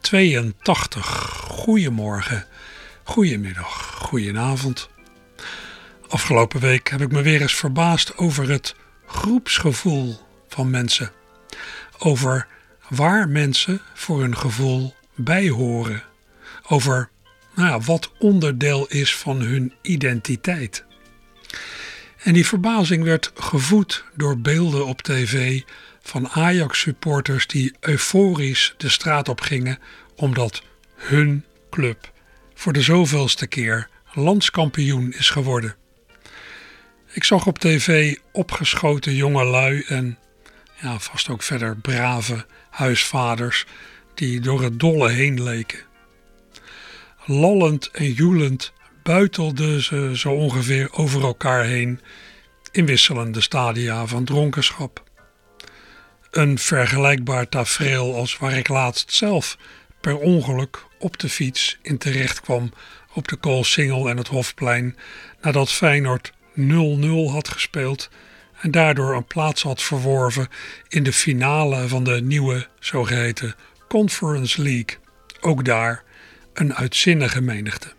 1182. Goedemorgen, goedemiddag, goedenavond. Afgelopen week heb ik me weer eens verbaasd over het groepsgevoel van mensen. Over waar mensen voor hun gevoel bij horen. Over nou ja, wat onderdeel is van hun identiteit. En die verbazing werd gevoed door beelden op tv van Ajax-supporters die euforisch de straat op gingen omdat hun club voor de zoveelste keer landskampioen is geworden. Ik zag op tv opgeschoten jonge lui en ja, vast ook verder brave huisvaders die door het dolle heen leken. Lallend en joelend buitelden ze zo ongeveer over elkaar heen in wisselende stadia van dronkenschap. Een vergelijkbaar tafereel als waar ik laatst zelf per ongeluk op de fiets in terecht kwam op de Koolsingel en het Hofplein nadat Feyenoord 0-0 had gespeeld en daardoor een plaats had verworven in de finale van de nieuwe zogeheten Conference League. Ook daar een uitzinnige menigte.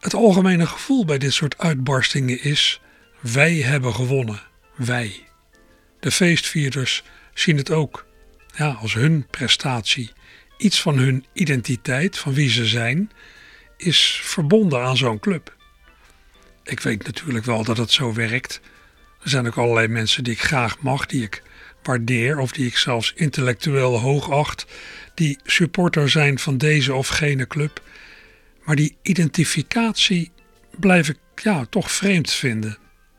Het algemene gevoel bij dit soort uitbarstingen is: wij hebben gewonnen, wij. De feestvierders zien het ook ja, als hun prestatie. Iets van hun identiteit, van wie ze zijn, is verbonden aan zo'n club. Ik weet natuurlijk wel dat het zo werkt. Er zijn ook allerlei mensen die ik graag mag, die ik waardeer of die ik zelfs intellectueel hoog acht, die supporter zijn van deze of gene club. Maar die identificatie blijf ik ja, toch vreemd vinden,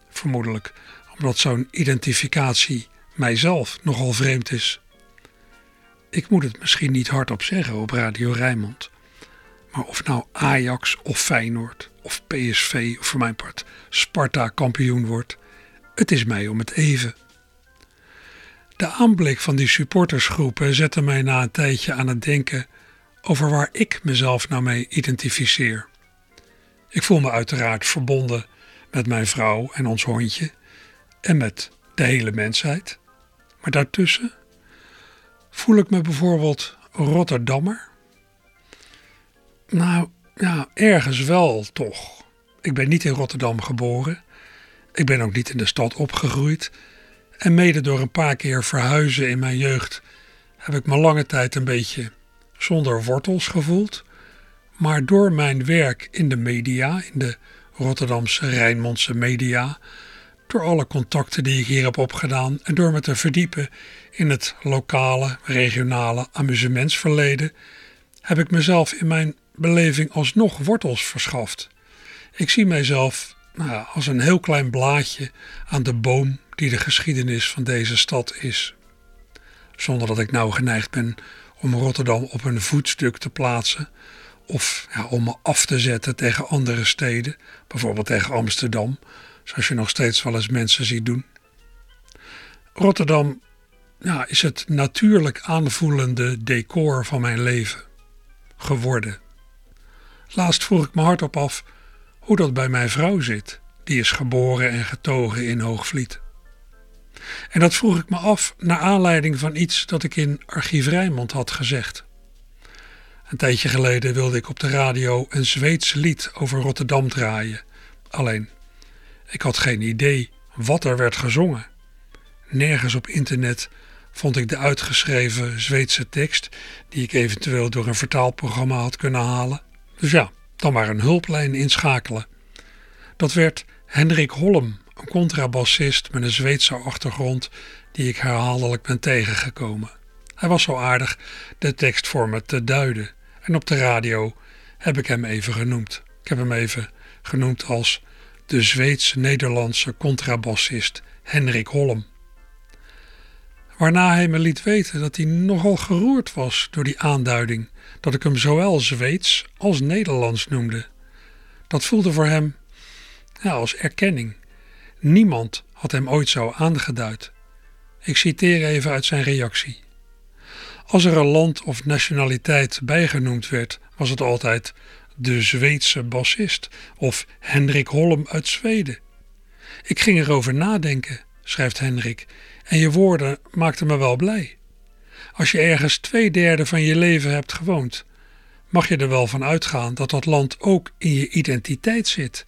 vermoedelijk, omdat zo'n identificatie mijzelf nogal vreemd is. Ik moet het misschien niet hardop zeggen op Radio Rijnmond. Maar of nou Ajax of Feyenoord of PSV of voor mijn part Sparta kampioen wordt, het is mij om het even. De aanblik van die supportersgroepen zette mij na een tijdje aan het denken over waar ik mezelf nou mee identificeer. Ik voel me uiteraard verbonden met mijn vrouw en ons hondje en met de hele mensheid. Maar daartussen voel ik me bijvoorbeeld Rotterdammer. Nou ja, ergens wel toch. Ik ben niet in Rotterdam geboren. Ik ben ook niet in de stad opgegroeid. En mede door een paar keer verhuizen in mijn jeugd heb ik me lange tijd een beetje zonder wortels gevoeld. Maar door mijn werk in de media, in de Rotterdamse Rijnmondse media, door alle contacten die ik hier heb opgedaan en door me te verdiepen in het lokale, regionale amusementsverleden, heb ik mezelf in mijn beleving alsnog wortels verschaft. Ik zie mijzelf nou, als een heel klein blaadje aan de boom die de geschiedenis van deze stad is. Zonder dat ik nou geneigd ben om Rotterdam op een voetstuk te plaatsen of ja, om me af te zetten tegen andere steden, bijvoorbeeld tegen Amsterdam, zoals je nog steeds wel eens mensen ziet doen. Rotterdam ja, is het natuurlijk aanvoelende decor van mijn leven geworden. Laatst vroeg ik me hardop af hoe dat bij mijn vrouw zit. Die is geboren en getogen in Hoogvliet. En dat vroeg ik me af naar aanleiding van iets dat ik in Archief Rijnmond had gezegd. Een tijdje geleden wilde ik op de radio een Zweeds lied over Rotterdam draaien. Alleen, ik had geen idee wat er werd gezongen. Nergens op internet vond ik de uitgeschreven Zweedse tekst, die ik eventueel door een vertaalprogramma had kunnen halen. Dus ja, dan maar een hulplijn inschakelen. Dat werd Hendrik Holm, een contrabassist met een Zweedse achtergrond die ik herhaaldelijk ben tegengekomen. Hij was zo aardig de tekst voor me te duiden en op de radio heb ik hem even genoemd. Ik heb hem even genoemd als de Zweeds-Nederlandse contrabassist Henrik Holm. Waarna hij me liet weten dat hij nogal geroerd was door die aanduiding dat ik hem zowel Zweeds als Nederlands noemde. Dat voelde voor hem als erkenning. Niemand had hem ooit zo aangeduid. Ik citeer even uit zijn reactie. Als er een land of nationaliteit bijgenoemd werd, was het altijd de Zweedse bassist of Hendrik Holm uit Zweden. Ik ging erover nadenken, schrijft Hendrik, en je woorden maakten me wel blij. Als je ergens twee derde van je leven hebt gewoond, mag je er wel van uitgaan dat dat land ook in je identiteit zit.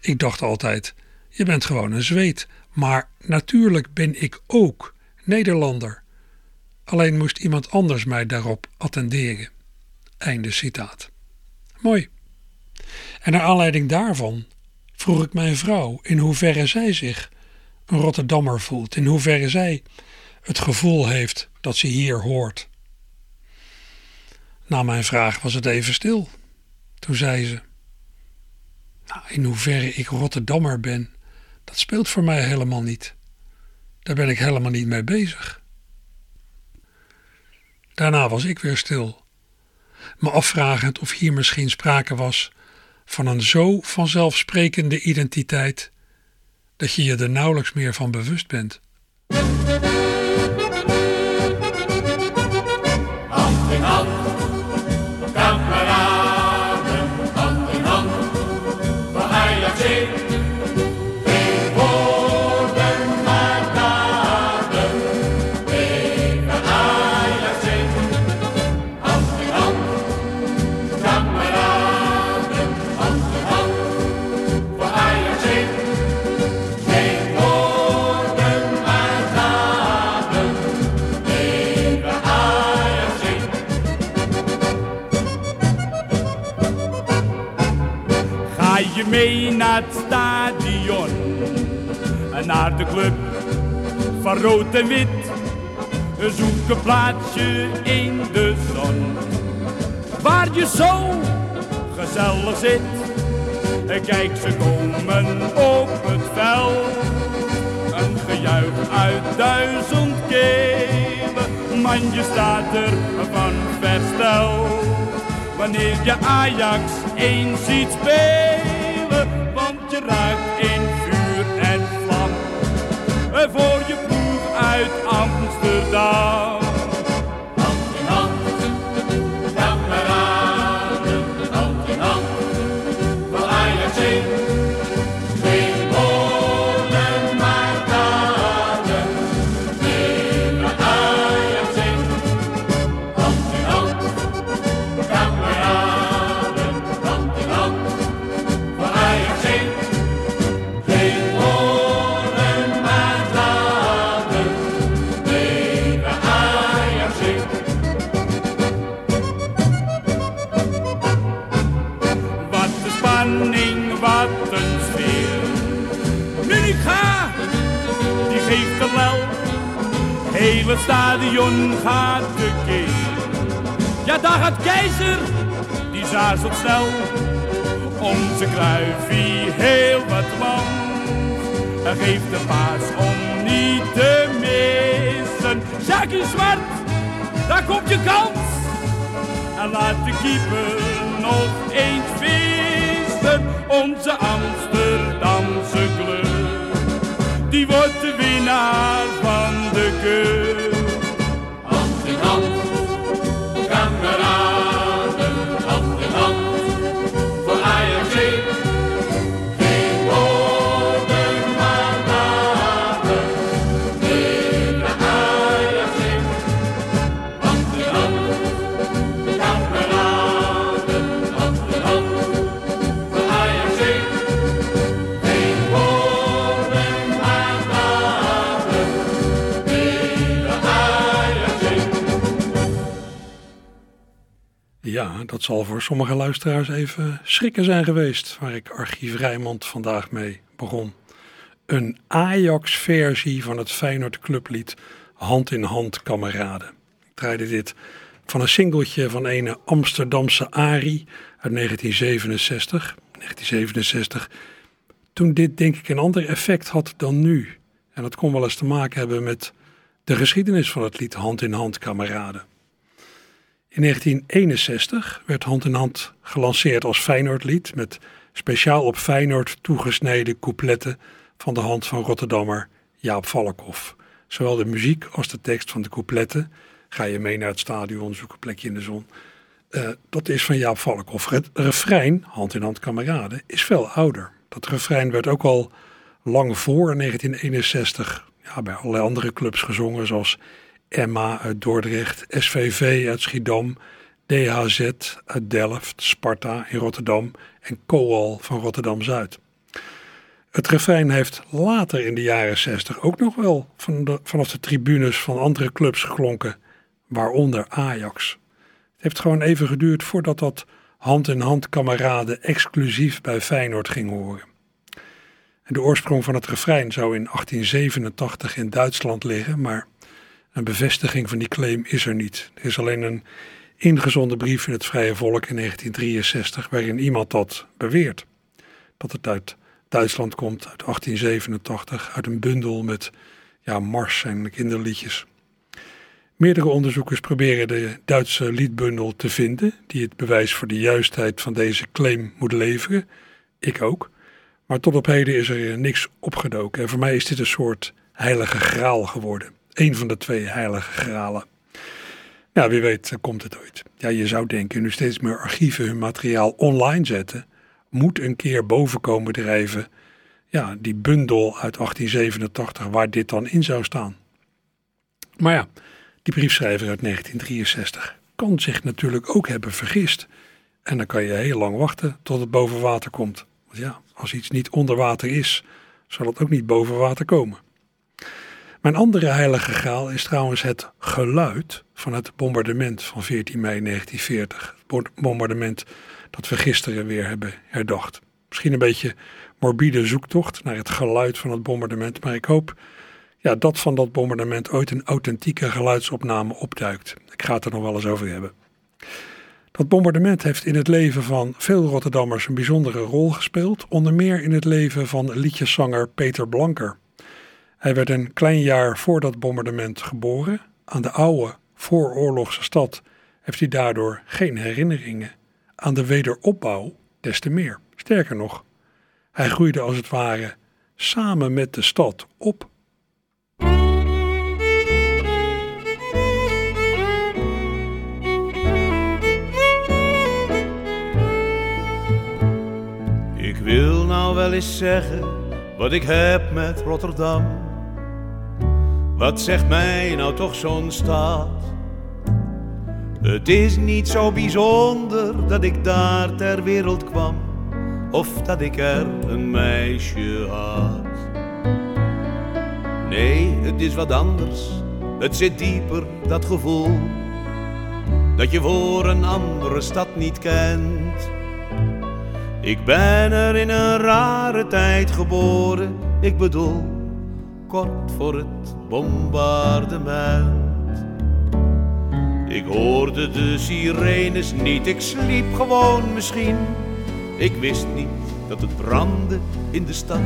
Ik dacht altijd, je bent gewoon een Zweed, maar natuurlijk ben ik ook Nederlander. Alleen moest iemand anders mij daarop attenderen. Einde citaat. Mooi. En naar aanleiding daarvan vroeg ik mijn vrouw in hoeverre zij zich een Rotterdammer voelt, in hoeverre zij het gevoel heeft dat ze hier hoort. Na mijn vraag was het even stil. Toen zei ze: nou, In hoeverre ik Rotterdammer ben, dat speelt voor mij helemaal niet. Daar ben ik helemaal niet mee bezig. Daarna was ik weer stil, me afvragend of hier misschien sprake was van een zo vanzelfsprekende identiteit dat je je er nauwelijks meer van bewust bent. Van rood en wit. Zoek een plaatsje in de zon. Waar je zo gezellig zit. Kijk, ze komen op het veld. Een gejuich uit duizend kelen. Man, je staat er van verstel. Wanneer je Ajax eens ziet spelen uit Amsterdam. Ja, dat zal voor sommige luisteraars even schrikken zijn geweest, waar ik Archief Rijmond vandaag mee begon. Een Ajax-versie van het Feyenoord clublied Hand in Hand Kameraden. Ik draaide dit van een singeltje van een Amsterdamse Ari uit 1967. 1967, toen dit denk ik een ander effect had dan nu. En dat kon wel eens te maken hebben met De geschiedenis van het lied Hand in Hand Kameraden. In 1961 werd Hand in Hand gelanceerd als Feyenoordlied met speciaal op Feyenoord toegesneden coupletten van de hand van Rotterdammer Jaap Valkhoff. Zowel de muziek als de tekst van de coupletten, ga je mee naar het stadion, zoek een plekje in de zon, uh, dat is van Jaap Valkhoff. Het refrein, Hand in Hand Kameraden, is veel ouder. Dat refrein werd ook al lang voor 1961 ja, bij allerlei andere clubs gezongen, zoals Emma uit Dordrecht, SVV uit Schiedam, DHZ uit Delft, Sparta in Rotterdam en Coal van Rotterdam-Zuid. Het refrein heeft later in de jaren 60 ook nog wel van de, vanaf de tribunes van andere clubs geklonken, waaronder Ajax. Het heeft gewoon even geduurd voordat dat hand-in-hand kameraden exclusief bij Feyenoord ging horen. En de oorsprong van het refrein zou in 1887 in Duitsland liggen, maar een bevestiging van die claim is er niet. Er is alleen een ingezonden brief in het Vrije Volk in 1963 waarin iemand dat beweert. Dat het uit Duitsland komt, uit 1887, uit een bundel met ja, mars en kinderliedjes. Meerdere onderzoekers proberen de Duitse liedbundel te vinden, die het bewijs voor de juistheid van deze claim moet leveren. Ik ook. Maar tot op heden is er niks opgedoken. En voor mij is dit een soort heilige graal geworden. Een van de twee heilige gralen. Ja, wie weet komt het ooit. Ja, je zou denken, nu steeds meer archieven hun materiaal online zetten, moet een keer boven komen drijven. Ja, die bundel uit 1887 waar dit dan in zou staan. Maar ja, die briefschrijver uit 1963 kan zich natuurlijk ook hebben vergist. En dan kan je heel lang wachten tot het boven water komt. Want ja, als iets niet onder water is, zal het ook niet boven water komen. Mijn andere heilige graal is trouwens het geluid van het bombardement van 14 mei 1940. Het bombardement dat we gisteren weer hebben herdacht. Misschien een beetje morbide zoektocht naar het geluid van het bombardement, maar ik hoop ja, dat van dat bombardement ooit een authentieke geluidsopname opduikt. Ik ga het er nog wel eens over hebben. Dat bombardement heeft in het leven van veel Rotterdammers een bijzondere rol gespeeld, onder meer in het leven van liedjeszanger Peter Blanker. Hij werd een klein jaar voor dat bombardement geboren. Aan de oude, vooroorlogse stad heeft hij daardoor geen herinneringen. Aan de wederopbouw des te meer. Sterker nog, hij groeide als het ware samen met de stad op. Ik wil nou wel eens zeggen wat ik heb met Rotterdam. Wat zegt mij nou toch zo'n stad? Het is niet zo bijzonder dat ik daar ter wereld kwam, of dat ik er een meisje had. Nee, het is wat anders, het zit dieper, dat gevoel, dat je voor een andere stad niet kent. Ik ben er in een rare tijd geboren, ik bedoel, kort voor het bombardement. Ik hoorde de sirenes niet, ik sliep gewoon misschien. Ik wist niet dat het brandde in de stad.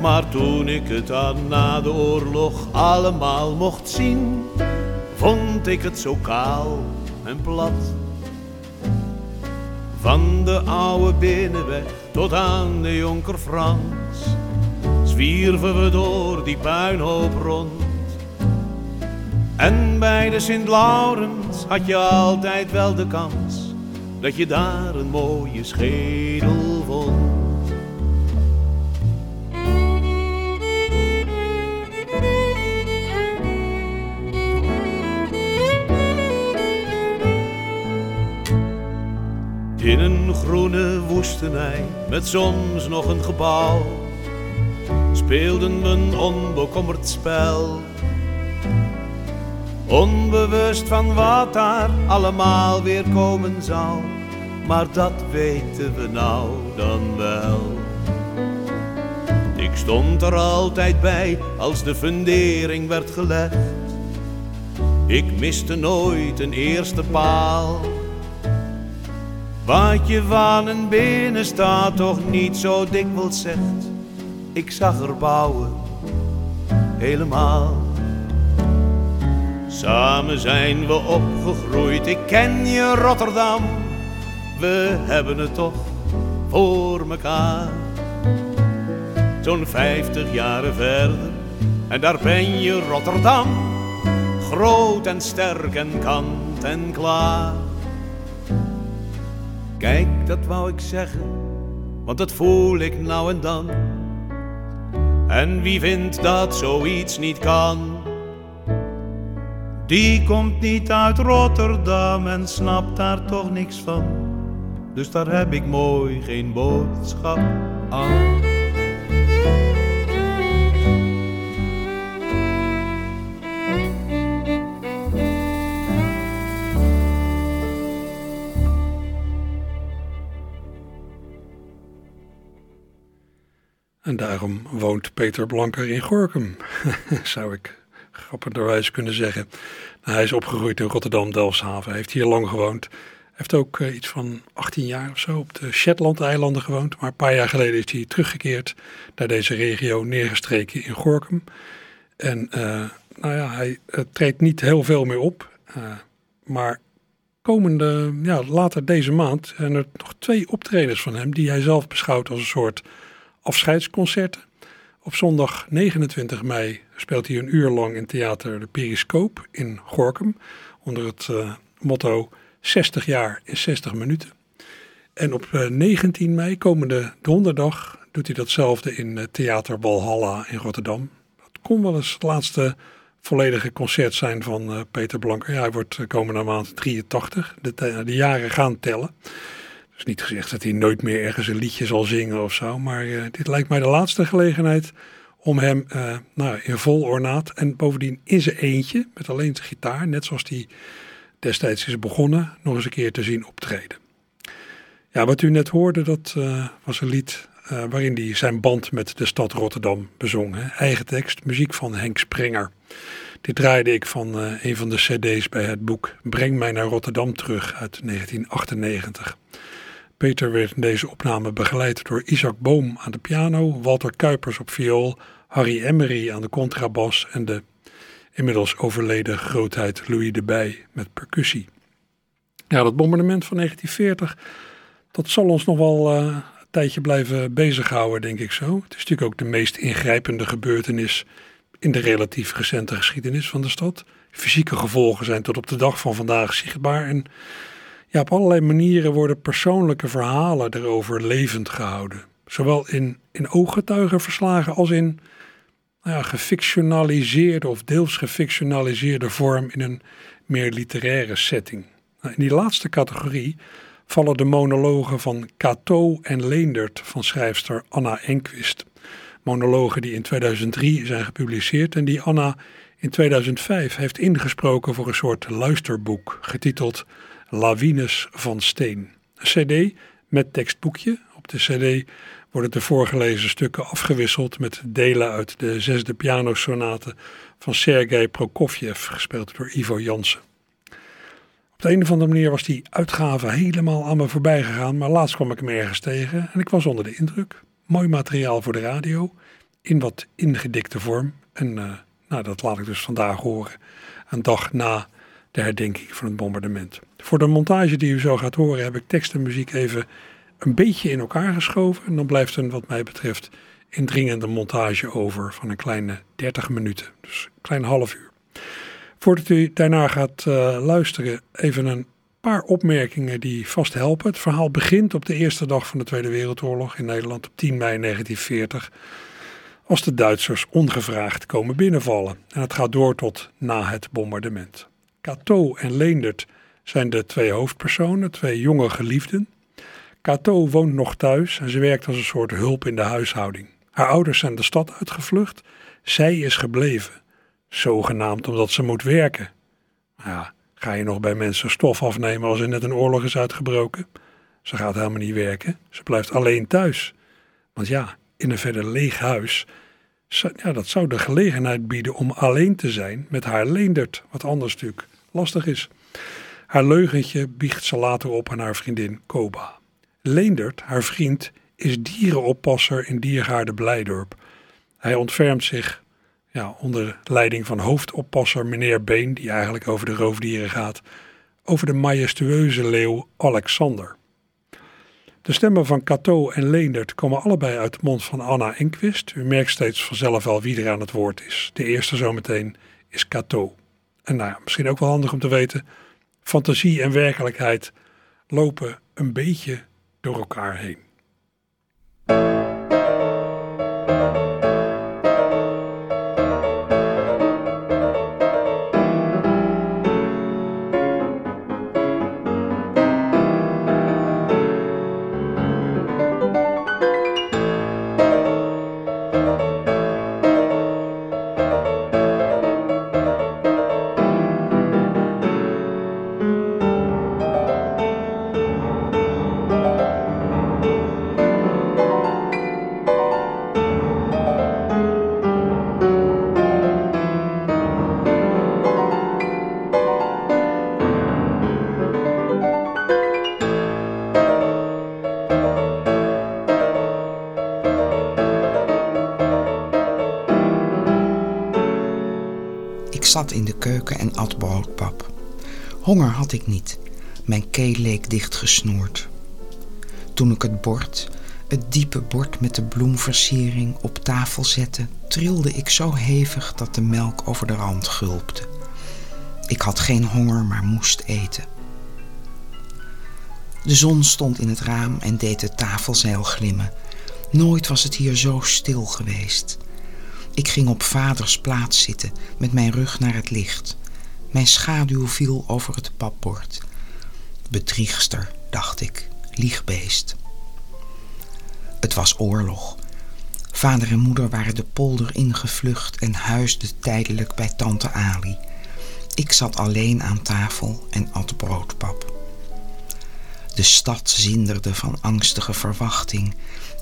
Maar toen ik het aan na de oorlog allemaal mocht zien, vond ik het zo kaal en plat. Van de oude binnenweg tot aan de Jonker Frans zwierven we door die puinhoop rond. En bij de Sint-Laurens had je altijd wel de kans dat je daar een mooie schedel vond. In een groene woestenij met soms nog een gebouw speelden een onbekommerd spel. Onbewust van wat daar allemaal weer komen zal, maar dat weten we nou dan wel. Ik stond er altijd bij als de fundering werd gelegd. Ik miste nooit een eerste paal. Wat je van een staat toch niet zo dikwijls zegt. Ik zag er bouwen, helemaal. Samen zijn we opgegroeid, ik ken je Rotterdam. We hebben het toch voor mekaar. Zo'n vijftig jaren verder, en daar ben je Rotterdam. Groot en sterk en kant en klaar. Kijk, dat wou ik zeggen, want dat voel ik nou en dan. En wie vindt dat zoiets niet kan? Die komt niet uit Rotterdam en snapt daar toch niks van. Dus daar heb ik mooi geen boodschap aan. En daarom woont Peter Blanker in Gorkum, zou ik grappenderwijs kunnen zeggen. Nou, hij is opgegroeid in Rotterdam-Delfshaven, heeft hier lang gewoond. Heeft ook uh, iets van 18 jaar of zo op de Shetland-eilanden gewoond. Maar een paar jaar geleden is hij teruggekeerd naar deze regio, neergestreken in Gorkum. En uh, nou ja, hij uh, treedt niet heel veel meer op. maar komende, ja, later deze maand zijn er nog twee optredens van hem die hij zelf beschouwt als een soort afscheidsconcerten. Op zondag 29 mei speelt hij een uur lang in theater De Periscoop in Gorkum. Onder het uh, motto 60 jaar in 60 minuten. En op uh, 19 mei, komende donderdag, doet hij datzelfde in uh, Theater Walhalla in Rotterdam. Dat kon wel eens het laatste volledige concert zijn van Peter Blanker. Hij wordt komende maand 83. De, de jaren gaan tellen niet gezegd dat hij nooit meer ergens een liedje zal zingen of zo. Maar uh, dit lijkt mij de laatste gelegenheid om hem uh, nou, in vol ornaat en bovendien in zijn eentje, met alleen zijn gitaar, net zoals hij destijds is begonnen, nog eens een keer te zien optreden. Ja, wat u net hoorde, dat uh, was een lied waarin hij zijn band met de stad Rotterdam bezong. Eigen tekst, muziek van Henk Sprenger. Dit draaide ik van een van de cd's bij het boek Breng mij naar Rotterdam terug uit 1998. Peter werd in deze opname begeleid door Isaac Boom aan de piano, Walter Kuipers op viool, Harry Emery aan de contrabas en de inmiddels overleden grootheid Louis de Bij met percussie. Ja, dat bombardement van 1940, dat zal ons nog wel uh, een tijdje blijven bezighouden, denk ik zo. Het is natuurlijk ook de meest ingrijpende gebeurtenis in de relatief recente geschiedenis van de stad. Fysieke gevolgen zijn tot op de dag van vandaag zichtbaar en ja, op allerlei manieren worden persoonlijke verhalen erover levend gehouden. Zowel in, in ooggetuigenverslagen als in nou ja, gefictionaliseerde of deels gefictionaliseerde vorm in een meer literaire setting. Nou, in die laatste categorie vallen de monologen van Cato en Leendert van schrijfster Anna Enquist. Monologen die in 2003 zijn gepubliceerd en die Anna in 2005 heeft ingesproken voor een soort luisterboek getiteld Lawines van Steen. Een cd met tekstboekje. Op de cd worden de voorgelezen stukken afgewisseld met delen uit de zesde pianosonate van Sergei Prokofjev, gespeeld door Ivo Jansen. Op de een of andere manier was die uitgave helemaal aan me voorbij gegaan, maar laatst kwam ik hem ergens tegen en ik was onder de indruk. Mooi materiaal voor de radio, in wat ingedikte vorm. En uh, nou, dat laat ik dus vandaag horen, een dag na de herdenking van het bombardement. Voor de montage die u zo gaat horen heb ik tekst en muziek even een beetje in elkaar geschoven. En dan blijft er wat mij betreft indringende montage over van een kleine 30 minuten. Dus een klein half uur. Voordat u daarna gaat uh, luisteren, even een paar opmerkingen die vast helpen. Het verhaal begint op de eerste dag van de Tweede Wereldoorlog in Nederland op 10 mei 1940. Als de Duitsers ongevraagd komen binnenvallen. En het gaat door tot na het bombardement. Cato en Leendert zijn de twee hoofdpersonen, twee jonge geliefden. Cato woont nog thuis en ze werkt als een soort hulp in de huishouding. Haar ouders zijn de stad uitgevlucht. Zij is gebleven. Zogenaamd omdat ze moet werken. Ja, ga je nog bij mensen stof afnemen als er net een oorlog is uitgebroken? Ze gaat helemaal niet werken. Ze blijft alleen thuis. Want ja, in een verder leeg huis ja, dat zou de gelegenheid bieden om alleen te zijn met haar leendert, wat anders natuurlijk lastig is. Haar leugentje biecht ze later op aan haar vriendin Koba. Leendert, haar vriend, is dierenoppasser in Diergaarde Blijdorp. Hij ontfermt zich Ja, onder leiding van hoofdoppasser meneer Been, die eigenlijk over de roofdieren gaat, over de majestueuze leeuw Alexander. De stemmen van Cato en Leendert komen allebei uit de mond van Anna Enquist. U merkt steeds vanzelf al wie er aan het woord is. De eerste zometeen is Cato. En nou misschien ook wel handig om te weten, fantasie en werkelijkheid lopen een beetje door elkaar heen. Zat in de keuken en at broodpap. Honger had ik niet. Mijn keel leek dichtgesnoerd. Toen ik het bord, het diepe bord met de bloemversiering, op tafel zette, trilde ik zo hevig dat de melk over de rand gulpte. Ik had geen honger, maar moest eten. De zon stond in het raam en deed het tafelzeil glimmen. Nooit was het hier zo stil geweest. Ik ging op vaders plaats zitten met mijn rug naar het licht. Mijn schaduw viel over het papbord. Bedriegster, dacht ik, liegbeest. Het was oorlog. Vader en moeder waren de polder ingevlucht en huisden tijdelijk bij tante Ali. Ik zat alleen aan tafel en at broodpap. De stad zinderde van angstige verwachting.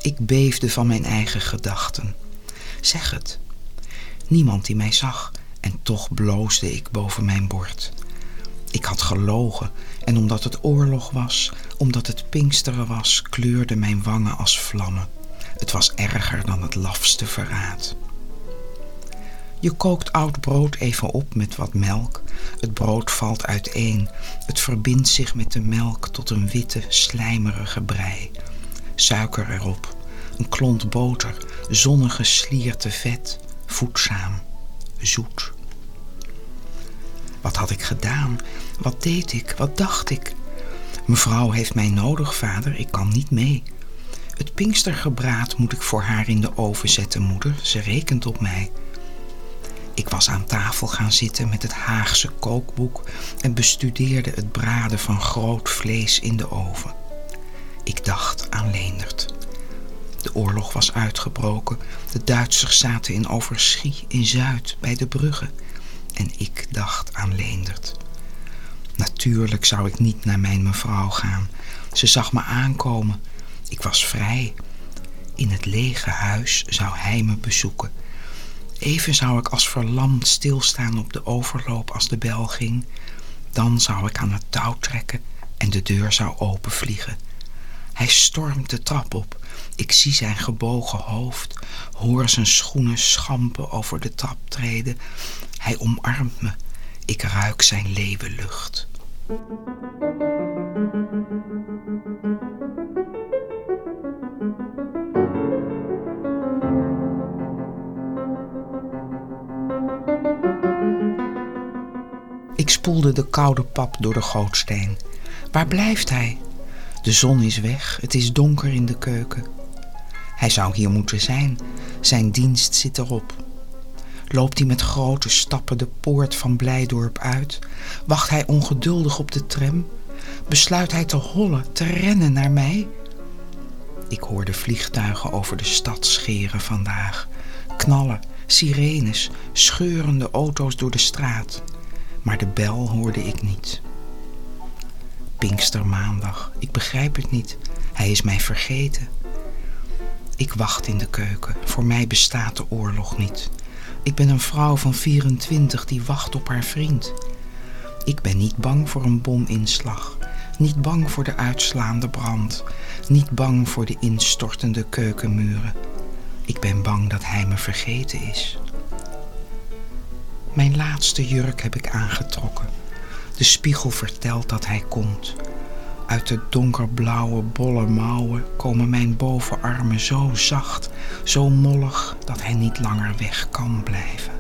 Ik beefde van mijn eigen gedachten. Zeg het. Niemand die mij zag en toch bloosde ik boven mijn bord. Ik had gelogen en omdat het oorlog was, omdat het Pinksteren was, kleurden mijn wangen als vlammen. Het was erger dan het lafste verraad. Je kookt oud brood even op met wat melk. Het brood valt uiteen. Het verbindt zich met de melk tot een witte, slijmerige brei. Suiker erop, een klont boter, zonnige slierte vet, voedzaam, zoet. Wat had ik gedaan? Wat deed ik? Wat dacht ik? Mevrouw heeft mij nodig, vader. Ik kan niet mee. Het pinkstergebraad moet ik voor haar in de oven zetten, moeder. Ze rekent op mij. Ik was aan tafel gaan zitten met het Haagse kookboek en bestudeerde het braden van groot vlees in de oven. Ik dacht aan Leendert. De oorlog was uitgebroken. De Duitsers zaten in Overschie in Zuid bij de bruggen. En ik dacht aan Leendert. Natuurlijk zou ik niet naar mijn mevrouw gaan. Ze zag me aankomen. Ik was vrij. In het lege huis zou hij me bezoeken. Even zou ik als verlamd stilstaan op de overloop als de bel ging. Dan zou ik aan het touw trekken en de deur zou openvliegen. Hij stormt de trap op. Ik zie zijn gebogen hoofd, hoor zijn schoenen schampen over de trap treden. Hij omarmt me. Ik ruik zijn leeuwenlucht. Ik spoelde de koude pap door de gootsteen. Waar blijft hij? De zon is weg, het is donker in de keuken. Hij zou hier moeten zijn, zijn dienst zit erop. Loopt hij met grote stappen de poort van Blijdorp uit? Wacht hij ongeduldig op de tram? Besluit hij te hollen, te rennen naar mij? Ik hoorde vliegtuigen over de stad scheren vandaag. Knallen, sirenes, scheurende auto's door de straat. Maar de bel hoorde ik niet. Pinkstermaandag, ik begrijp het niet. Hij is mij vergeten. Ik wacht in de keuken. Voor mij bestaat de oorlog niet. Ik ben een vrouw van 24 die wacht op haar vriend. Ik ben niet bang voor een bominslag. Niet bang voor de uitslaande brand. Niet bang voor de instortende keukenmuren. Ik ben bang dat hij me vergeten is. Mijn laatste jurk heb ik aangetrokken. De spiegel vertelt dat hij komt. Uit de donkerblauwe bolle mouwen komen mijn bovenarmen zo zacht, zo mollig dat hij niet langer weg kan blijven.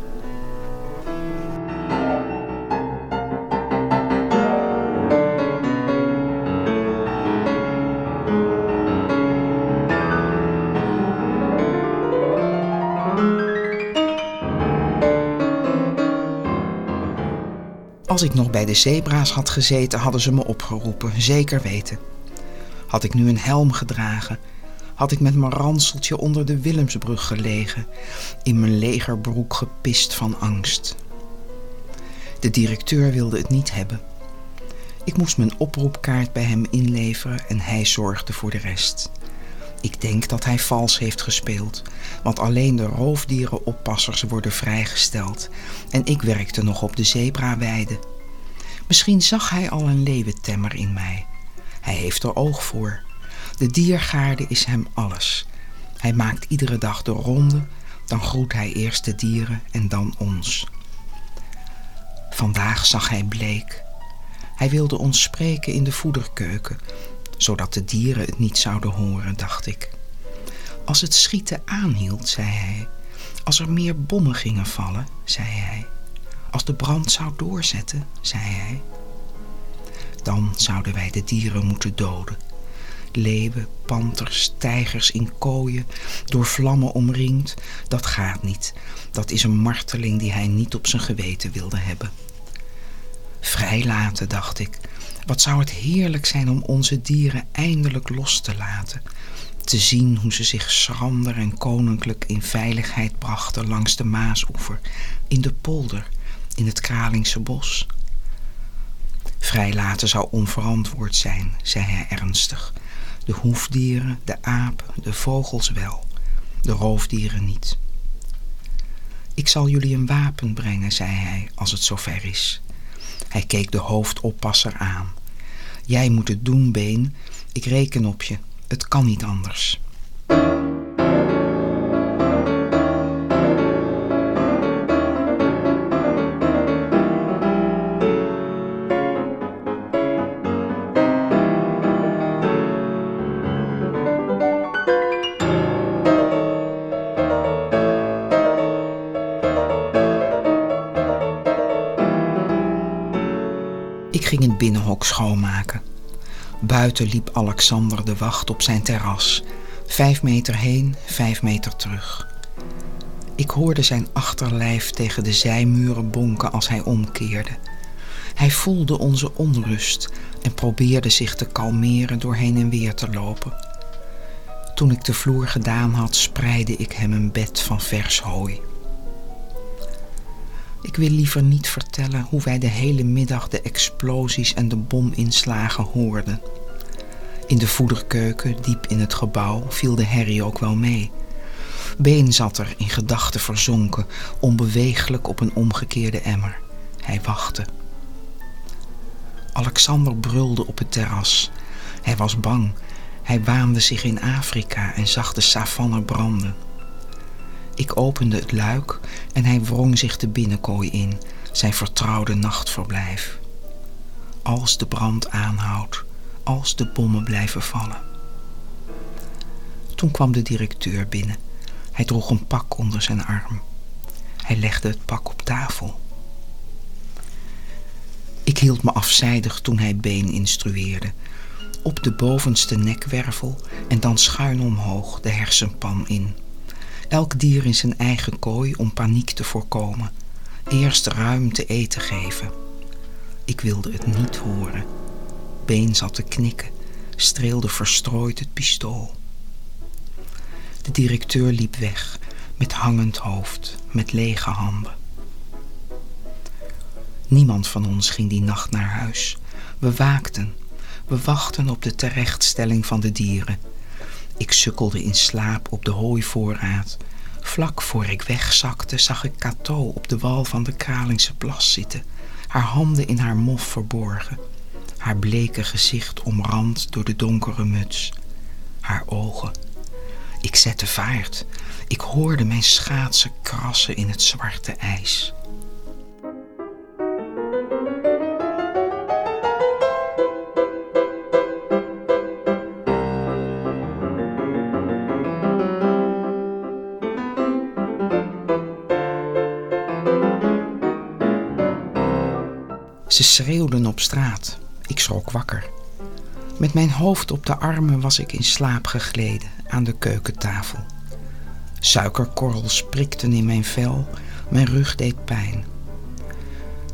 Als ik nog bij de zebra's had gezeten, hadden ze me opgeroepen, zeker weten. Had ik nu een helm gedragen, had ik met mijn ranseltje onder de Willemsbrug gelegen, in mijn legerbroek gepist van angst. De directeur wilde het niet hebben. Ik moest mijn oproepkaart bij hem inleveren en hij zorgde voor de rest. Ik denk dat hij vals heeft gespeeld, want alleen de roofdierenoppassers worden vrijgesteld en ik werkte nog op de zebraweide. Misschien zag hij al een leeuwentemmer in mij. Hij heeft er oog voor. De diergaarde is hem alles. Hij maakt iedere dag de ronde, dan groet hij eerst de dieren en dan ons. Vandaag zag hij bleek. Hij wilde ons spreken in de voederkeuken, zodat de dieren het niet zouden horen, dacht ik. Als het schieten aanhield, zei hij. Als er meer bommen gingen vallen, zei hij. Als de brand zou doorzetten, zei hij. Dan zouden wij de dieren moeten doden. Leeuwen, panters, tijgers in kooien, door vlammen omringd, dat gaat niet. Dat is een marteling die hij niet op zijn geweten wilde hebben. Vrijlaten, dacht ik. Wat zou het heerlijk zijn om onze dieren eindelijk los te laten. Te zien hoe ze zich schrander en koninklijk in veiligheid brachten langs de Maasoever, in de polder, in het Kralingse bos. Vrijlaten zou onverantwoord zijn, zei hij ernstig. De hoefdieren, de apen, de vogels wel, de roofdieren niet. Ik zal jullie een wapen brengen, zei hij, als het zover is. Hij keek de hoofdoppasser aan. Jij moet het doen, Been. Ik reken op je. Het kan niet anders. Ging het binnenhok schoonmaken. Buiten liep Alexander de wacht op zijn terras. Vijf meter heen, vijf meter terug. Ik hoorde zijn achterlijf tegen de zijmuren bonken als hij omkeerde. Hij voelde onze onrust en probeerde zich te kalmeren door heen en weer te lopen. Toen ik de vloer gedaan had, spreidde ik hem een bed van vers hooi. Ik wil liever niet vertellen hoe wij de hele middag de explosies en de bominslagen hoorden. In de voederkeuken, diep in het gebouw, viel de herrie ook wel mee. Been zat er in gedachten verzonken, onbeweeglijk op een omgekeerde emmer. Hij wachtte. Alexander brulde op het terras. Hij was bang. Hij waande zich in Afrika en zag de savanne branden. Ik opende het luik en hij wrong zich de binnenkooi in, zijn vertrouwde nachtverblijf. Als de brand aanhoudt, als de bommen blijven vallen. Toen kwam de directeur binnen. Hij droeg een pak onder zijn arm. Hij legde het pak op tafel. Ik hield me afzijdig toen hij been instrueerde. Op de bovenste nekwervel en dan schuin omhoog de hersenpan in. Elk dier in zijn eigen kooi om paniek te voorkomen. Eerst ruim te eten geven. Ik wilde het niet horen. Been zat te knikken, streelde verstrooid het pistool. De directeur liep weg, met hangend hoofd, met lege handen. Niemand van ons ging die nacht naar huis. We waakten. We wachten op de terechtstelling van de dieren. Ik sukkelde in slaap op de hooivoorraad. Vlak voor ik wegzakte zag ik Cato op de wal van de Kralingse plas zitten, haar handen in haar mof verborgen, haar bleke gezicht omrand door de donkere muts, haar ogen. Ik zette vaart. Ik hoorde mijn schaatsen krassen in het zwarte ijs. Ze schreeuwden op straat. Ik schrok wakker. Met mijn hoofd op de armen was ik in slaap gegleden aan de keukentafel. Suikerkorrels prikten in mijn vel, mijn rug deed pijn.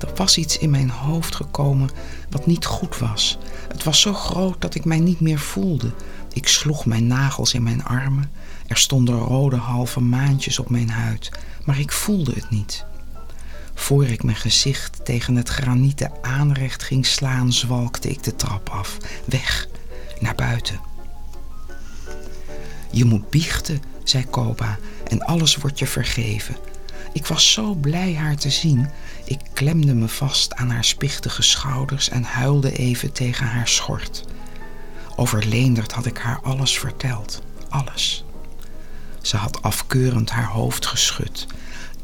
Er was iets in mijn hoofd gekomen wat niet goed was. Het was zo groot dat ik mij niet meer voelde. Ik sloeg mijn nagels in mijn armen. Er stonden rode halve maantjes op mijn huid, maar ik voelde het niet. Voor ik mijn gezicht tegen het granieten aanrecht ging slaan, zwalkte ik de trap af. Weg, naar buiten. Je moet biechten, zei Koba, en alles wordt je vergeven. Ik was zo blij haar te zien. Ik klemde me vast aan haar spichtige schouders en huilde even tegen haar schort. Over Leendert had ik haar alles verteld. Alles. Ze had afkeurend haar hoofd geschud.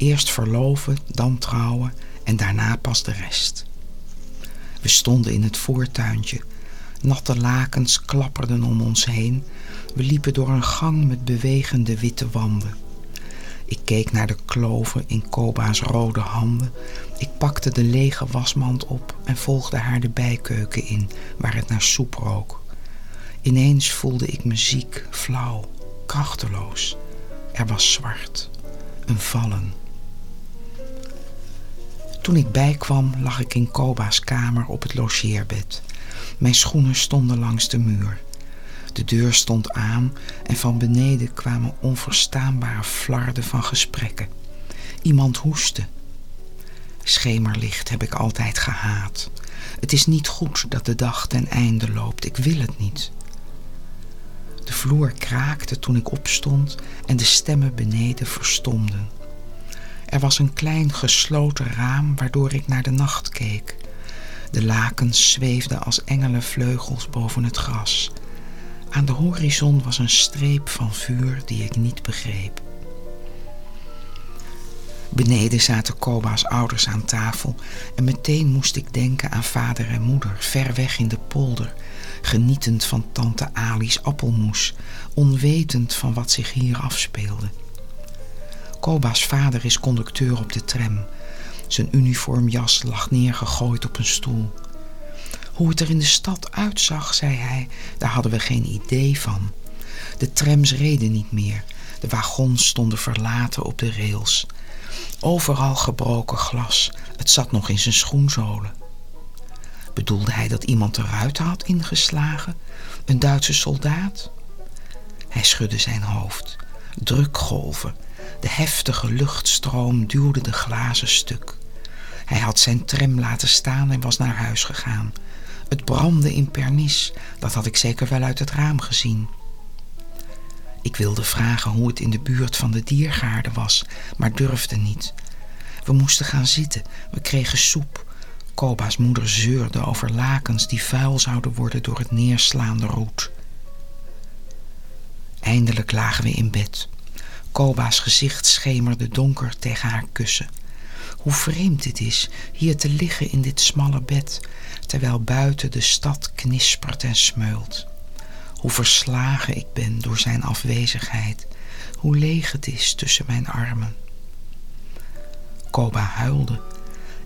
Eerst verloven, dan trouwen en daarna pas de rest. We stonden in het voortuintje. Natte lakens klapperden om ons heen. We liepen door een gang met bewegende witte wanden. Ik keek naar de kloven in Koba's rode handen. Ik pakte de lege wasmand op en volgde haar de bijkeuken in, waar het naar soep rook. Ineens voelde ik me ziek, flauw, krachteloos. Er was zwart, een vallen. Toen ik bijkwam, lag ik in Koba's kamer op het logeerbed. Mijn schoenen stonden langs de muur. De deur stond aan en van beneden kwamen onverstaanbare flarden van gesprekken. Iemand hoestte. Schemerlicht heb ik altijd gehaat. Het is niet goed dat de dag ten einde loopt. Ik wil het niet. De vloer kraakte toen ik opstond en de stemmen beneden verstomden. Er was een klein gesloten raam waardoor ik naar de nacht keek. De lakens zweefden als engelenvleugels boven het gras. Aan de horizon was een streep van vuur die ik niet begreep. Beneden zaten Koba's ouders aan tafel en meteen moest ik denken aan vader en moeder, ver weg in de polder, genietend van tante Ali's appelmoes, onwetend van wat zich hier afspeelde. Koba's vader is conducteur op de tram. Zijn uniformjas lag neergegooid op een stoel. Hoe het er in de stad uitzag, zei hij, daar hadden we geen idee van. De trams reden niet meer. De wagons stonden verlaten op de rails. Overal gebroken glas. Het zat nog in zijn schoenzolen. Bedoelde hij dat iemand de ruiten had ingeslagen? Een Duitse soldaat? Hij schudde zijn hoofd. Drukgolven. De heftige luchtstroom duwde de glazen stuk. Hij had zijn tram laten staan en was naar huis gegaan. Het brandde in pernis, dat had ik zeker wel uit het raam gezien. Ik wilde vragen hoe het in de buurt van de diergaarde was, maar durfde niet. We moesten gaan zitten, we kregen soep. Koba's moeder zeurde over lakens die vuil zouden worden door het neerslaande roet. Eindelijk lagen we in bed. Koba's gezicht schemerde donker tegen haar kussen. Hoe vreemd het is hier te liggen in dit smalle bed, terwijl buiten de stad knispert en smeult. Hoe verslagen ik ben door zijn afwezigheid, hoe leeg het is tussen mijn armen. Koba huilde.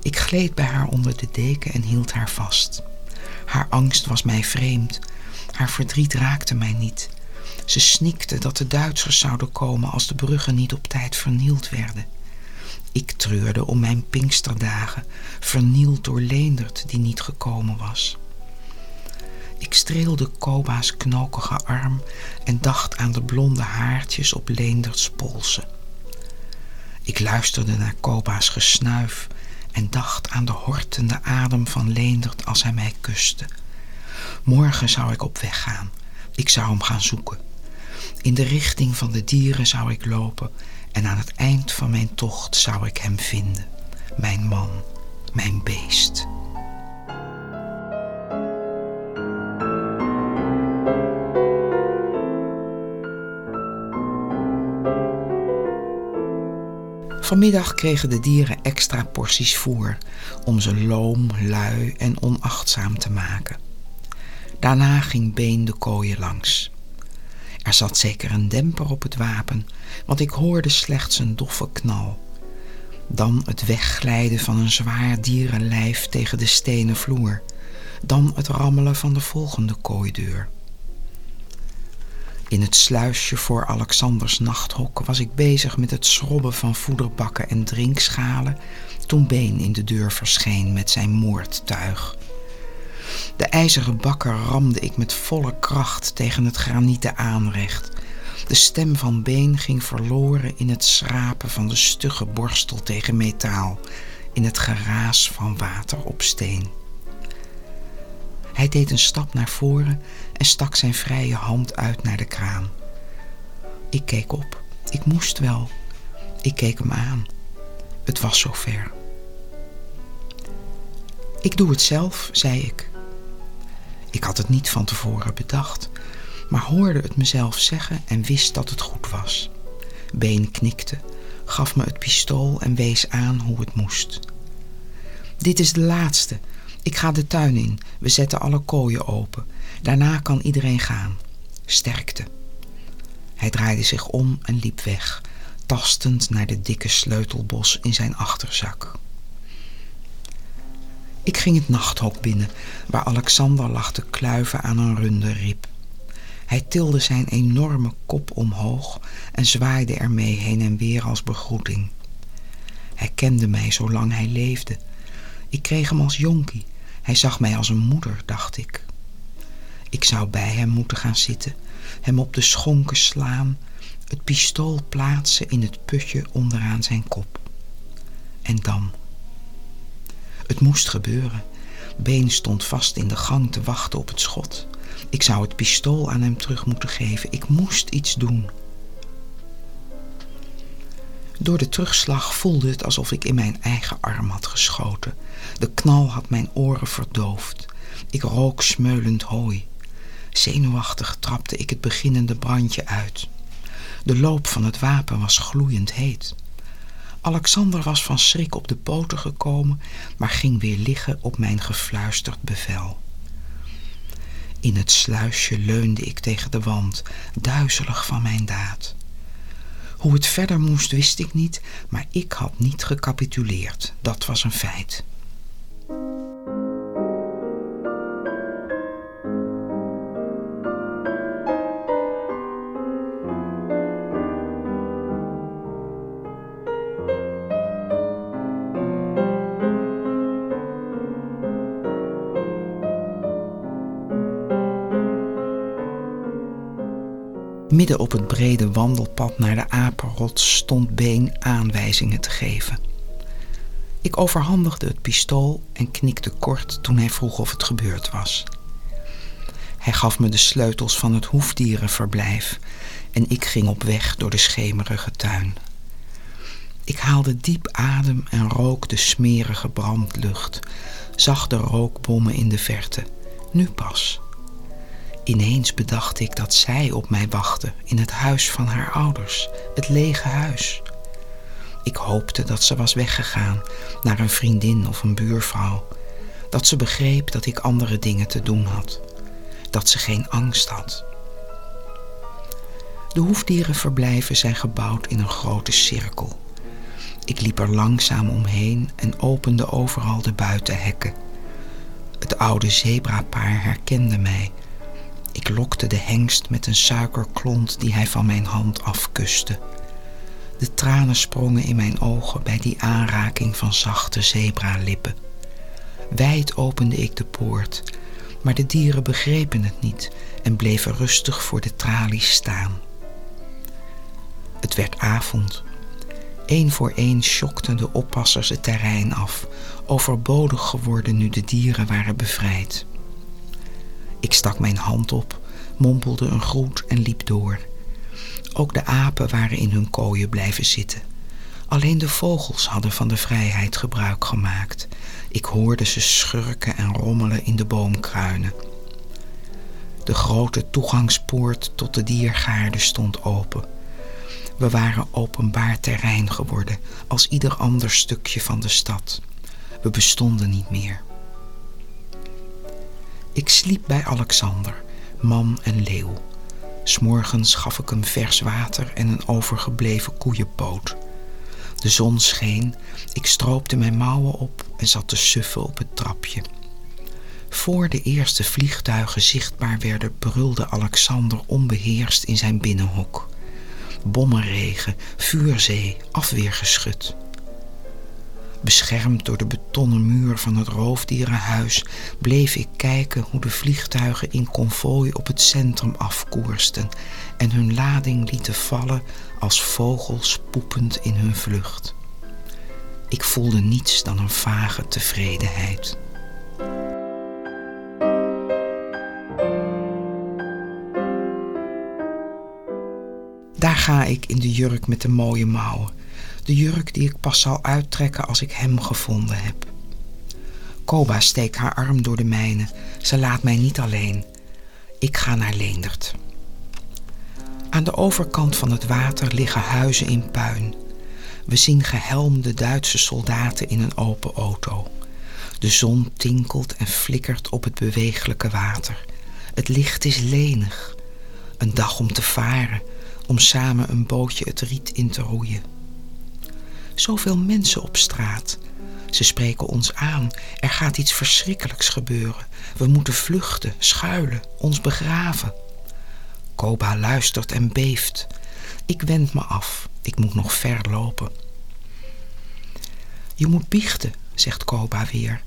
Ik gleed bij haar onder de deken en hield haar vast. Haar angst was mij vreemd, haar verdriet raakte mij niet. Ze snikte dat de Duitsers zouden komen als de bruggen niet op tijd vernield werden. Ik treurde om mijn Pinksterdagen, vernield door Leendert die niet gekomen was. Ik streelde Koba's knokige arm en dacht aan de blonde haartjes op Leenderts polsen. Ik luisterde naar Koba's gesnuif en dacht aan de hortende adem van Leendert als hij mij kuste. Morgen zou ik op weg gaan. Ik zou hem gaan zoeken. In de richting van de dieren zou ik lopen en aan het eind van mijn tocht zou ik hem vinden. Mijn man, mijn beest. Vanmiddag kregen de dieren extra porties voer om ze loom, lui en onachtzaam te maken. Daarna ging Been de kooien langs. Er zat zeker een demper op het wapen, want ik hoorde slechts een doffe knal. Dan het wegglijden van een zwaar dierenlijf tegen de stenen vloer. Dan het rammelen van de volgende kooideur. In het sluisje voor Alexanders nachthok was ik bezig met het schrobben van voederbakken en drinkschalen toen Been in de deur verscheen met zijn moordtuig. De ijzeren bakker ramde ik met volle kracht tegen het granieten aanrecht. De stem van Been ging verloren in het schrapen van de stugge borstel tegen metaal, in het geraas van water op steen. Hij deed een stap naar voren en stak zijn vrije hand uit naar de kraan. Ik keek op. Ik moest wel. Ik keek hem aan. Het was zover. Ik doe het zelf, zei ik. Ik had het niet van tevoren bedacht, maar hoorde het mezelf zeggen en wist dat het goed was. Been knikte, gaf me het pistool en wees aan hoe het moest. Dit is de laatste. Ik ga de tuin in. We zetten alle kooien open. Daarna kan iedereen gaan. Sterkte. Hij draaide zich om en liep weg, tastend naar de dikke sleutelbos in zijn achterzak. Ik ging het nachthok binnen, waar Alexander lag te kluiven aan een runde rib. Hij tilde zijn enorme kop omhoog en zwaaide ermee heen en weer als begroeting. Hij kende mij zolang hij leefde. Ik kreeg hem als jonkie. Hij zag mij als een moeder, dacht ik. Ik zou bij hem moeten gaan zitten, hem op de schonken slaan, het pistool plaatsen in het putje onderaan zijn kop. En dan... Het moest gebeuren. Been stond vast in de gang te wachten op het schot. Ik zou het pistool aan hem terug moeten geven. Ik moest iets doen. Door de terugslag voelde het alsof ik in mijn eigen arm had geschoten. De knal had mijn oren verdoofd. Ik rook smeulend hooi. Zenuwachtig trapte ik het beginnende brandje uit. De loop van het wapen was gloeiend heet. Alexander was van schrik op de poten gekomen, maar ging weer liggen op mijn gefluisterd bevel. In het sluisje leunde ik tegen de wand, duizelig van mijn daad. Hoe het verder moest wist ik niet, maar ik had niet gecapituleerd. Dat was een feit. Midden op het brede wandelpad naar de apenrots stond Been aanwijzingen te geven. Ik overhandigde het pistool en knikte kort toen hij vroeg of het gebeurd was. Hij gaf me de sleutels van het hoefdierenverblijf en ik ging op weg door de schemerige tuin. Ik haalde diep adem en rook de smerige brandlucht, zag de rookbommen in de verte. Nu pas. Ineens bedacht ik dat zij op mij wachtte in het huis van haar ouders, het lege huis. Ik hoopte dat ze was weggegaan naar een vriendin of een buurvrouw. Dat ze begreep dat ik andere dingen te doen had. Dat ze geen angst had. De hoefdierenverblijven zijn gebouwd in een grote cirkel. Ik liep er langzaam omheen en opende overal de buitenhekken. Het oude zebrapaar herkende mij ik lokte de hengst met een suikerklont die hij van mijn hand afkuste. De tranen sprongen in mijn ogen bij die aanraking van zachte zebralippen. Wijd opende ik de poort, maar de dieren begrepen het niet en bleven rustig voor de tralies staan. Het werd avond. Eén voor één schokten de oppassers het terrein af, overbodig geworden nu de dieren waren bevrijd. Ik stak mijn hand op, mompelde een groet en liep door. Ook de apen waren in hun kooien blijven zitten. Alleen de vogels hadden van de vrijheid gebruik gemaakt. Ik hoorde ze schurken en rommelen in de boomkruinen. De grote toegangspoort tot de diergaarde stond open. We waren openbaar terrein geworden, als ieder ander stukje van de stad. We bestonden niet meer. Ik sliep bij Alexander, man en leeuw. S'morgens gaf ik hem vers water en een overgebleven koeienpoot. De zon scheen, ik stroopte mijn mouwen op en zat te suffen op het trapje. Voor de eerste vliegtuigen zichtbaar werden, brulde Alexander onbeheerst in zijn binnenhok. Bommenregen, vuurzee, afweergeschut. Beschermd door de betonnen muur van het roofdierenhuis bleef ik kijken hoe de vliegtuigen in konvooi op het centrum afkoersten en hun lading lieten vallen als vogels poepend in hun vlucht. Ik voelde niets dan een vage tevredenheid. Daar ga ik in de jurk met de mooie mouwen. De jurk die ik pas zal uittrekken als ik hem gevonden heb. Koba steekt haar arm door de mijne. Ze laat mij niet alleen. Ik ga naar Leendert. Aan de overkant van het water liggen huizen in puin. We zien gehelmde Duitse soldaten in een open auto. De zon tinkelt en flikkert op het bewegelijke water. Het licht is lenig. Een dag om te varen, om samen een bootje het riet in te roeien. Zoveel mensen op straat. Ze spreken ons aan. Er gaat iets verschrikkelijks gebeuren. We moeten vluchten, schuilen, ons begraven. Koba luistert en beeft. Ik wend me af. Ik moet nog ver lopen. Je moet biechten, zegt Koba weer.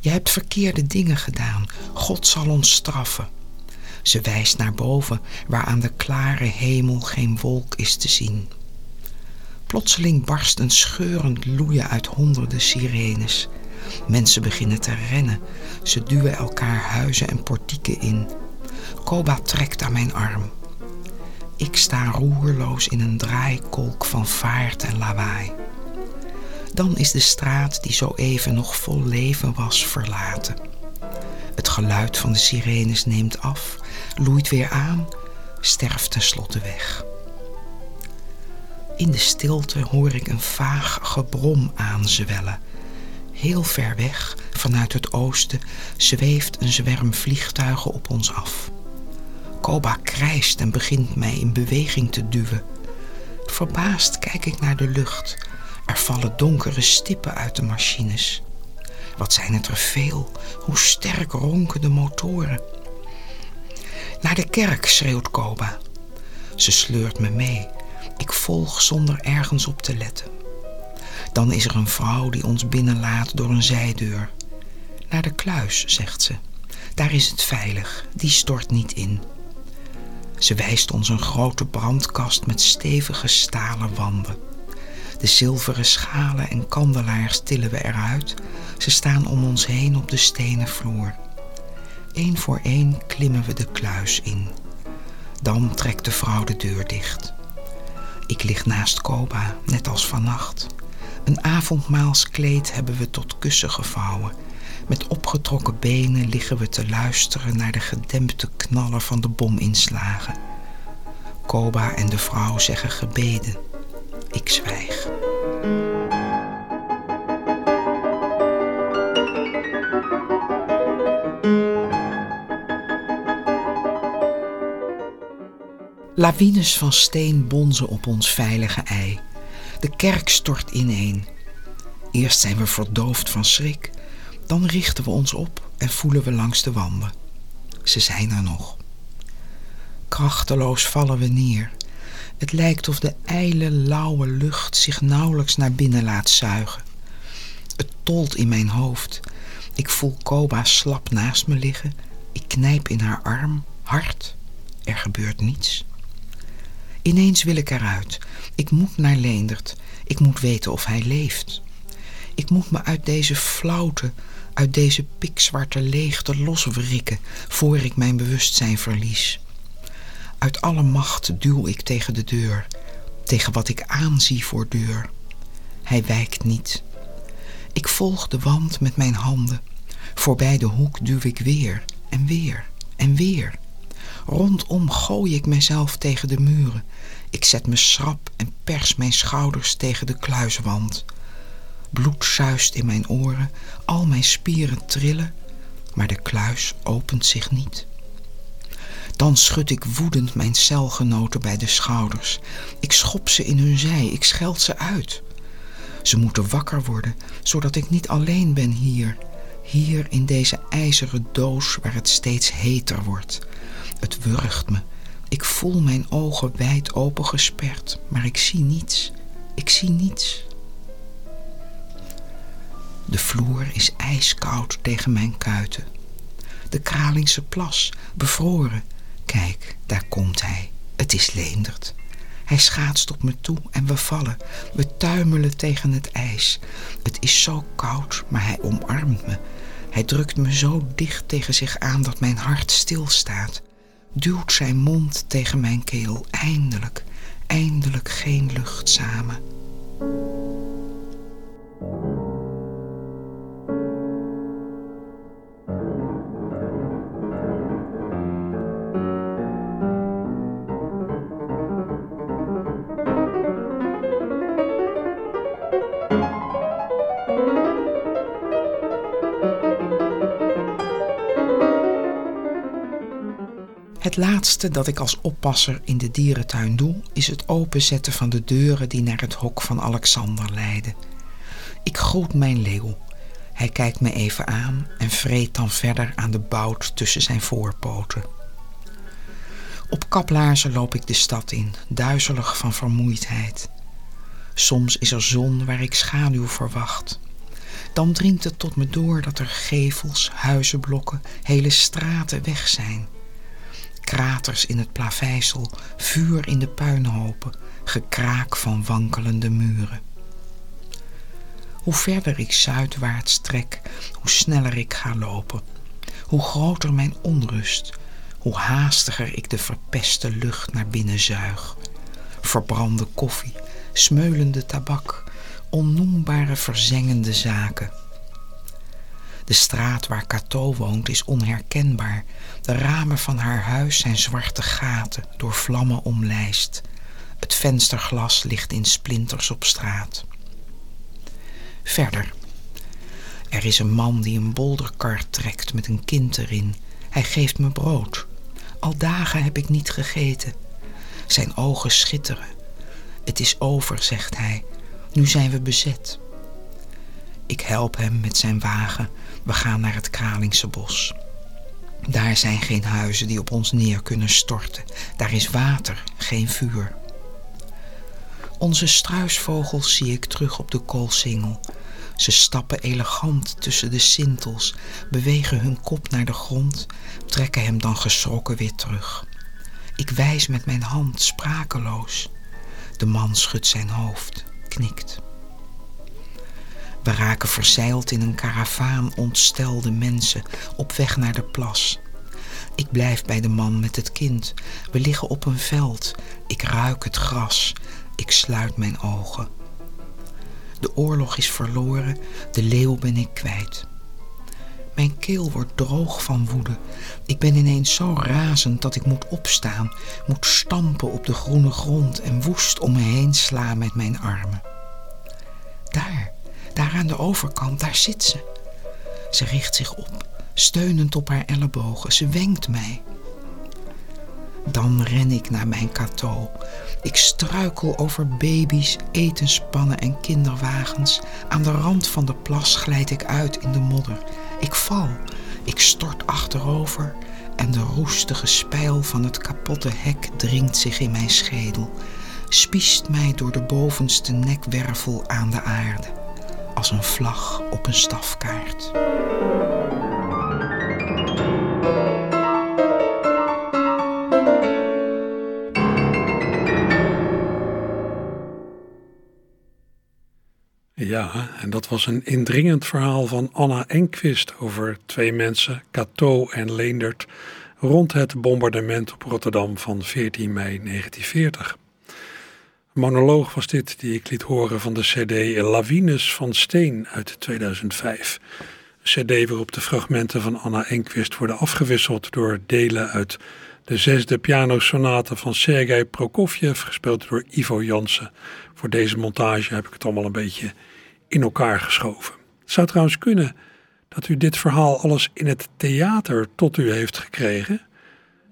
Je hebt verkeerde dingen gedaan. God zal ons straffen. Ze wijst naar boven, waar aan de klare hemel geen wolk is te zien. Plotseling barst een scheurend loeien uit honderden sirenes. Mensen beginnen te rennen. Ze duwen elkaar huizen en portieken in. Koba trekt aan mijn arm. Ik sta roerloos in een draaikolk van vaart en lawaai. Dan is de straat die zo even nog vol leven was verlaten. Het geluid van de sirenes neemt af, loeit weer aan, sterft tenslotte weg. In de stilte hoor ik een vaag gebrom aanzwellen. Heel ver weg, vanuit het oosten, zweeft een zwerm vliegtuigen op ons af. Koba krijst en begint mij in beweging te duwen. Verbaasd kijk ik naar de lucht. Er vallen donkere stippen uit de machines. Wat zijn het er veel? Hoe sterk ronken de motoren? Naar de kerk, schreeuwt Koba. Ze sleurt me mee. Ik volg zonder ergens op te letten. Dan is er een vrouw die ons binnenlaat door een zijdeur. Naar de kluis, zegt ze. Daar is het veilig, die stort niet in. Ze wijst ons een grote brandkast met stevige stalen wanden. De zilveren schalen en kandelaars tillen we eruit. Ze staan om ons heen op de stenen vloer. Eén voor één klimmen we de kluis in. Dan trekt de vrouw de deur dicht. Ik lig naast Koba, net als vannacht. Een avondmaalskleed hebben we tot kussen gevouwen. Met opgetrokken benen liggen we te luisteren naar de gedempte knallen van de bominslagen. Koba en de vrouw zeggen gebeden. Ik zwijg. Lawines van steen bonzen op ons veilige ei. De kerk stort ineen. Eerst zijn we verdoofd van schrik. Dan richten we ons op en voelen we langs de wanden. Ze zijn er nog. Krachteloos vallen we neer. Het lijkt of de ijle, lauwe lucht zich nauwelijks naar binnen laat zuigen. Het tolt in mijn hoofd. Ik voel Koba slap naast me liggen. Ik knijp in haar arm, hard. Er gebeurt niets. Ineens wil ik eruit. Ik moet naar Leendert. Ik moet weten of hij leeft. Ik moet me uit deze flauwte, uit deze pikzwarte leegte loswrikken voor ik mijn bewustzijn verlies. Uit alle macht duw ik tegen de deur, tegen wat ik aanzie voor deur. Hij wijkt niet. Ik volg de wand met mijn handen. Voorbij de hoek duw ik weer en weer en weer. Rondom gooi ik mezelf tegen de muren. Ik zet me schrap en pers mijn schouders tegen de kluiswand. Bloed zuist in mijn oren, al mijn spieren trillen, maar de kluis opent zich niet. Dan schud ik woedend mijn celgenoten bij de schouders. Ik schop ze in hun zij, ik scheld ze uit. Ze moeten wakker worden, zodat ik niet alleen ben hier. Hier in deze ijzeren doos waar het steeds heter wordt. Het wurgt me. Ik voel mijn ogen wijd open gesperd, maar ik zie niets. Ik zie niets. De vloer is ijskoud tegen mijn kuiten. De Kralingse plas, bevroren. Kijk, daar komt hij. Het is Leendert. Hij schaatst op me toe en we vallen. We tuimelen tegen het ijs. Het is zo koud, maar hij omarmt me. Hij drukt me zo dicht tegen zich aan dat mijn hart stilstaat. Duwt zijn mond tegen mijn keel. Eindelijk, eindelijk geen lucht samen. Laatste dat ik als oppasser in de dierentuin doe, is het openzetten van de deuren die naar het hok van Alexander leiden. Ik groet mijn leeuw. Hij kijkt me even aan en vreet dan verder aan de bout tussen zijn voorpoten. Op kaplaarzen loop ik de stad in, duizelig van vermoeidheid. Soms is er zon waar ik schaduw verwacht. Dan dringt het tot me door dat er gevels, huizenblokken, hele straten weg zijn kraters in het plaveisel, vuur in de puinhopen, gekraak van wankelende muren. Hoe verder ik zuidwaarts trek, hoe sneller ik ga lopen. Hoe groter mijn onrust, hoe haastiger ik de verpeste lucht naar binnen zuig. Verbrande koffie, smeulende tabak, onnoembare verzengende zaken. De straat waar Cato woont is onherkenbaar. De ramen van haar huis zijn zwarte gaten, door vlammen omlijst. Het vensterglas ligt in splinters op straat. Verder. Er is een man die een bolderkar trekt met een kind erin. Hij geeft me brood. Al dagen heb ik niet gegeten. Zijn ogen schitteren. Het is over, zegt hij. Nu zijn we bezet. Ik help hem met zijn wagen. We gaan naar het Kralingse bos. Daar zijn geen huizen die op ons neer kunnen storten. Daar is water, geen vuur. Onze struisvogels zie ik terug op de koolsingel. Ze stappen elegant tussen de sintels, bewegen hun kop naar de grond, trekken hem dan geschrokken weer terug. Ik wijs met mijn hand, sprakeloos. De man schudt zijn hoofd, knikt. We raken verzeild in een karavaan ontstelde mensen op weg naar de plas. Ik blijf bij de man met het kind. We liggen op een veld. Ik ruik het gras. Ik sluit mijn ogen. De oorlog is verloren, de leeuw ben ik kwijt. Mijn keel wordt droog van woede. Ik ben ineens zo razend dat ik moet opstaan, moet stampen op de groene grond en woest om me heen slaan met mijn armen. Daar, daar aan de overkant, daar zit ze. Ze richt zich op, steunend op haar ellebogen. Ze wenkt mij. Dan ren ik naar mijn kato. Ik struikel over baby's, etenspannen en kinderwagens. Aan de rand van de plas glijd ik uit in de modder. Ik val. Ik stort achterover en de roestige spijl van het kapotte hek dringt zich in mijn schedel. Spiest mij door de bovenste nekwervel aan de aarde als een vlag op een stafkaart. Ja, en dat was een indringend verhaal van Anna Enquist over twee mensen, Cato en Leendert, rond het bombardement op Rotterdam van 14 mei 1940 monoloog was dit die ik liet horen van de cd Lawines van Steen uit 2005. Een cd waarop de fragmenten van Anna Enquist worden afgewisseld door delen uit de zesde pianosonate van Sergei Prokofjev, gespeeld door Ivo Jansen. Voor deze montage heb ik het allemaal een beetje in elkaar geschoven. Het zou trouwens kunnen dat u dit verhaal alles in het theater tot u heeft gekregen.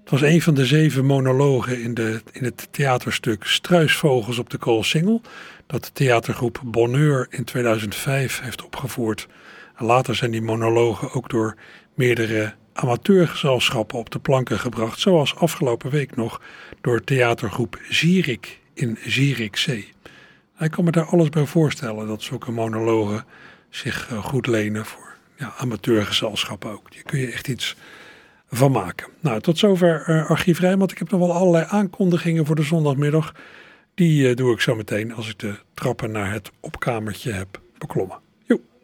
Het was een van de zeven monologen in, de, in het theaterstuk Struisvogels op de Koolsingel. dat de theatergroep Bonheur in 2005 heeft opgevoerd. Later zijn die monologen ook door meerdere amateurgezelschappen op de planken gebracht, zoals afgelopen week nog door theatergroep Zierik in Zierikzee. Ik kan me daar alles bij voorstellen dat zulke monologen zich eh, goed lenen voor ja, amateurgezelschappen ook. Daar kun je echt iets van. Nou, tot zover uh, Archief Rijnmond. Ik heb nog wel allerlei aankondigingen voor de zondagmiddag. Die uh, doe ik zo meteen als ik de trappen naar het opkamertje heb beklommen.